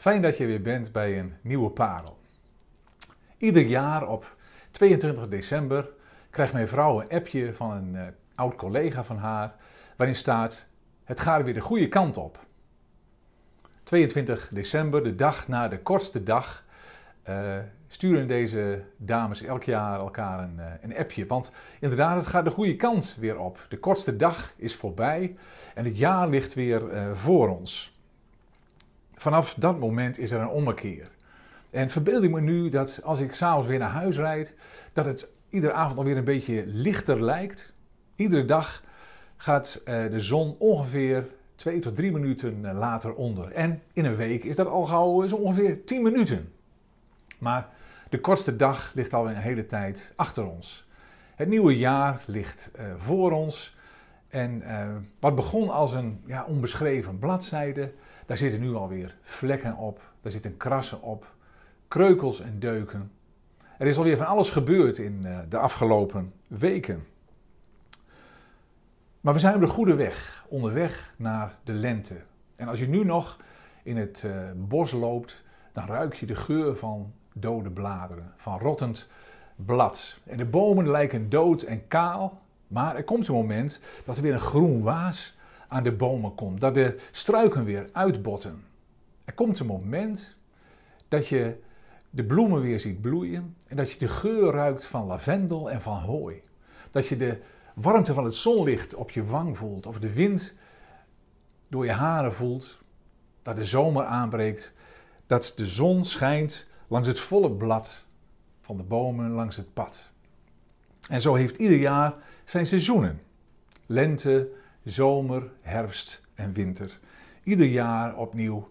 Fijn dat je weer bent bij een nieuwe parel. Ieder jaar op 22 december krijgt mijn vrouw een appje van een uh, oud collega van haar, waarin staat: Het gaat weer de goede kant op. 22 december, de dag na de kortste dag, uh, sturen deze dames elk jaar elkaar een, uh, een, appje. Want inderdaad, het gaat de goede kant weer op. De kortste dag is voorbij en het jaar ligt weer voor ons vanaf dat moment is er een ommekeer. En verbeeld ik me nu dat als ik s'avonds weer naar huis rijd, dat het iedere avond alweer een beetje lichter lijkt. Iedere dag gaat uh, de zon ongeveer twee tot drie minuten uh, later onder. En in een week is dat al gauw zo ongeveer 10 minuten. Maar de kortste dag ligt al een hele tijd achter ons. Het nieuwe jaar ligt voor ons. En wat begon als een ja, onbeschreven bladzijde, daar zitten nu alweer vlekken op, daar zitten krassen op, kreukels en deuken. Er is alweer van alles gebeurd in eh, de afgelopen weken. Maar we zijn op de goede weg, onderweg naar de lente. En als je nu nog in het uh, bos loopt, dan ruik je de geur van dode bladeren, van rottend blad. En de bomen lijken dood en kaal, maar er komt een moment dat er weer een groen waas aan de bomen komt. Dat de struiken weer uitbotten. Er komt een moment dat je de bloemen weer ziet bloeien en dat je de geur ruikt van lavendel en van hooi. Dat je de warmte van het zonlicht op je wang voelt of de wind door je haren voelt. Dat de zomer aanbreekt, dat de zon schijnt langs het volle blad van de bomen langs het pad. En zo heeft ieder jaar zijn seizoenen. Lente, zomer, herfst en winter. Ieder jaar opnieuw.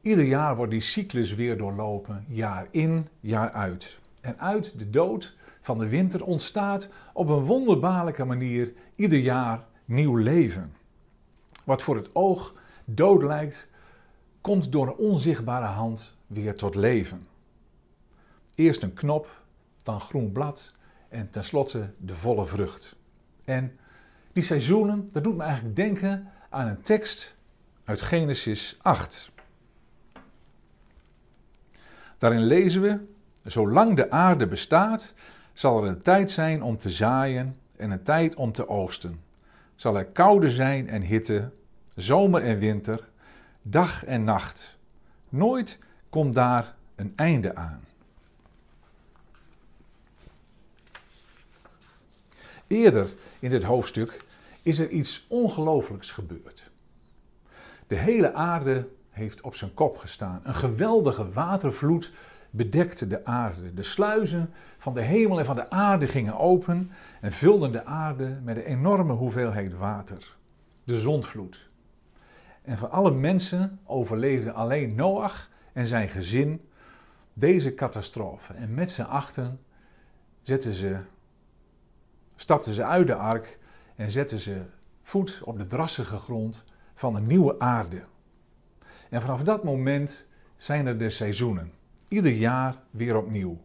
Ieder jaar wordt die cyclus weer doorlopen, jaar in, jaar uit. En uit de dood van de winter ontstaat op een wonderbaarlijke manier ieder jaar nieuw leven. Wat voor het oog dood lijkt, komt door een onzichtbare hand weer tot leven. Eerst een knop, dan groen blad en tenslotte de volle vrucht. En die seizoenen, dat doet me eigenlijk denken aan een tekst uit Genesis 8. Daarin lezen we: Zolang de aarde bestaat, zal er een tijd zijn om te zaaien en een tijd om te oogsten. Zal er koude zijn en hitte, zomer en winter, dag en nacht. Nooit komt daar een einde aan. Eerder in dit hoofdstuk is er iets ongelooflijks gebeurd. De hele aarde heeft op zijn kop gestaan. Een geweldige watervloed bedekte de aarde. De sluizen van de hemel en van de aarde gingen open en vulden de aarde met een enorme hoeveelheid water. De zondvloed. En voor alle mensen overleefde alleen Noach en zijn gezin deze catastrofe. En met z'n achten zetten ze stapten ze uit de ark en zetten ze voet op de drassige grond van een nieuwe aarde. En vanaf dat moment zijn er de seizoenen. Ieder jaar weer opnieuw.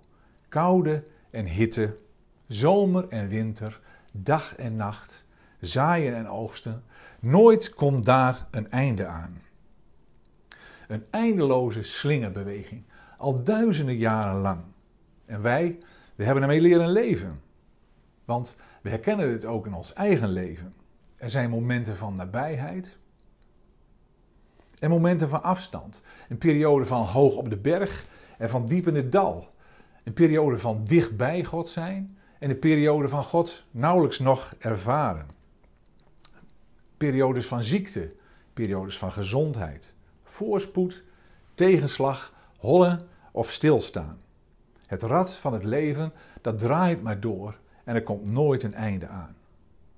Koude en hitte, zomer en winter, dag en nacht, zaaien en oogsten. Nooit komt daar een einde aan. Een eindeloze slingerbeweging, al duizenden jaren lang. En wij, we hebben ermee leren leven. Want we herkennen het ook in ons eigen leven. Er zijn momenten van nabijheid en momenten van afstand. Een periode van hoog op de berg en van diep in het dal. Een periode van dichtbij God zijn en een periode van God nauwelijks nog ervaren. Periodes van ziekte, periodes van gezondheid, voorspoed, tegenslag, hollen of stilstaan. Het rad van het leven, dat draait maar door en er komt nooit een einde aan.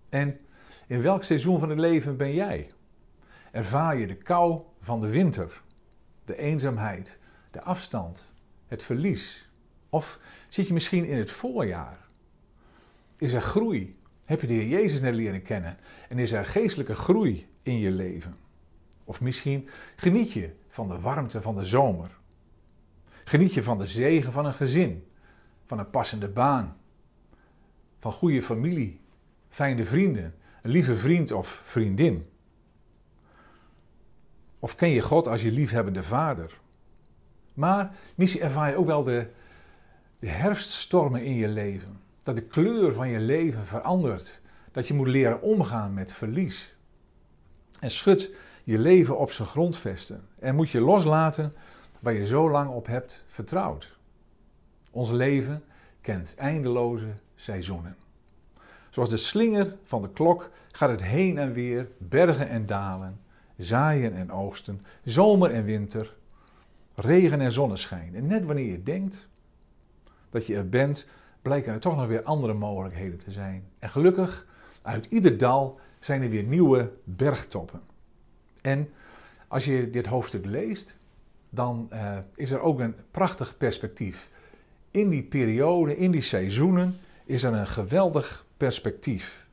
En in welk seizoen van het leven ben jij? Ervaar je de kou van de winter, de eenzaamheid, de afstand, het verlies? Of zit je misschien in het voorjaar? Is er groei? Heb je de Heer Jezus net leren kennen? En is er geestelijke groei in je leven? Of misschien geniet je van de warmte van de zomer. Geniet je van de zegen van een gezin, van een passende baan, goede familie, fijne vrienden, een lieve vriend of vriendin? Of ken je God als je liefhebbende vader? Maar misschien ervaar je ook wel de, de herfststormen in je leven. Dat de kleur van je leven verandert. Dat je moet leren omgaan met verlies. En schud je leven op zijn grondvesten. En moet je loslaten waar je zo lang op hebt vertrouwd. Ons leven eindeloze seizoenen. Zoals de slinger van de klok gaat het heen en weer, bergen en dalen, zaaien en oogsten, zomer en winter, regen en zonneschijn. En net wanneer je denkt dat je er bent, blijken er toch nog weer andere mogelijkheden te zijn. En gelukkig, uit ieder dal zijn er weer nieuwe bergtoppen. En als je dit hoofdstuk leest, dan uh, is er ook een prachtig perspectief. In die periode, in die seizoenen, is er een geweldig perspectief.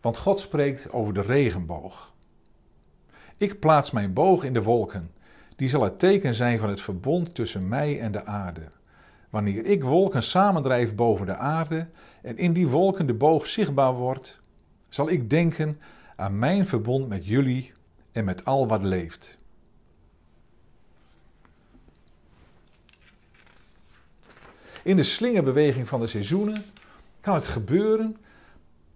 Want God spreekt over de regenboog. Ik plaats mijn boog in de wolken. Die zal het teken zijn van het verbond tussen mij en de aarde. Wanneer ik wolken samendrijf boven de aarde en in die wolken de boog zichtbaar wordt, zal ik denken aan mijn verbond met jullie en met al wat leeft. In de slingerbeweging van de seizoenen kan het gebeuren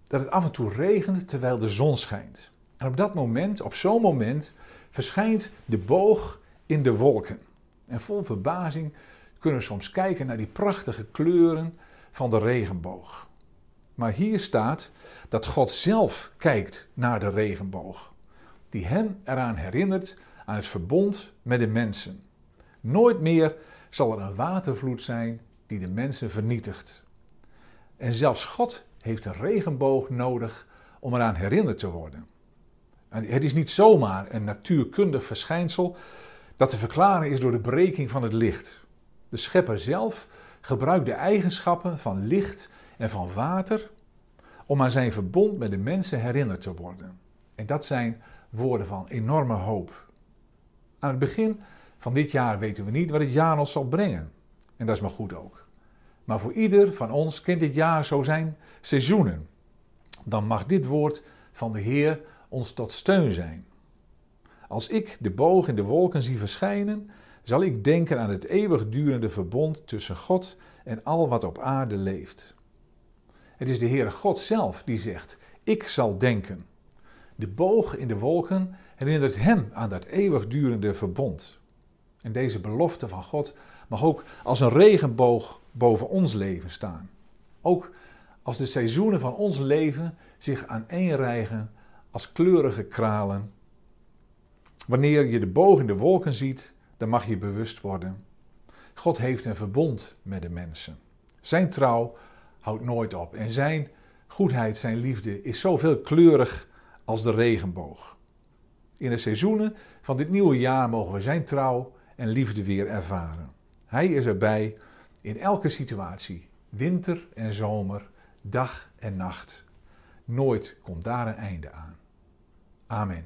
dat het af en toe regent terwijl de zon schijnt. En op dat moment, op zo'n moment, verschijnt de boog in de wolken. En vol verbazing kunnen we soms kijken naar die prachtige kleuren van de regenboog. Maar hier staat dat God zelf kijkt naar de regenboog, die hem eraan herinnert aan het verbond met de mensen. Nooit meer zal er een watervloed zijn die de mensen vernietigt. En zelfs God heeft een regenboog nodig om eraan herinnerd te worden. En het is niet zomaar een natuurkundig verschijnsel dat te verklaren is door de breking van het licht. De schepper zelf gebruikt de eigenschappen van licht en van water om aan zijn verbond met de mensen herinnerd te worden. En dat zijn woorden van enorme hoop. Aan het begin van dit jaar weten we niet wat het jaar ons zal brengen. En dat is maar goed ook. Maar voor ieder van ons kent dit jaar zo zijn seizoenen. Dan mag dit woord van de Heer ons tot steun zijn. Als ik de boog in de wolken zie verschijnen, zal ik denken aan het eeuwigdurende verbond tussen God en al wat op aarde leeft. Het is de Heere God zelf die zegt: Ik zal denken. De boog in de wolken herinnert hem aan dat eeuwigdurende verbond. En deze belofte van God mag ook als een regenboog boven ons leven staan. Ook als de seizoenen van ons leven zich aaneenrijgen als kleurige kralen. Wanneer je de boog in de wolken ziet, dan mag je bewust worden. God heeft een verbond met de mensen. Zijn trouw houdt nooit op en zijn goedheid, zijn liefde is zoveel kleurig als de regenboog. In de seizoenen van dit nieuwe jaar mogen we zijn trouw en liefde weer ervaren. Hij is erbij in elke situatie, winter en zomer, dag en nacht. Nooit komt daar een einde aan. Amen.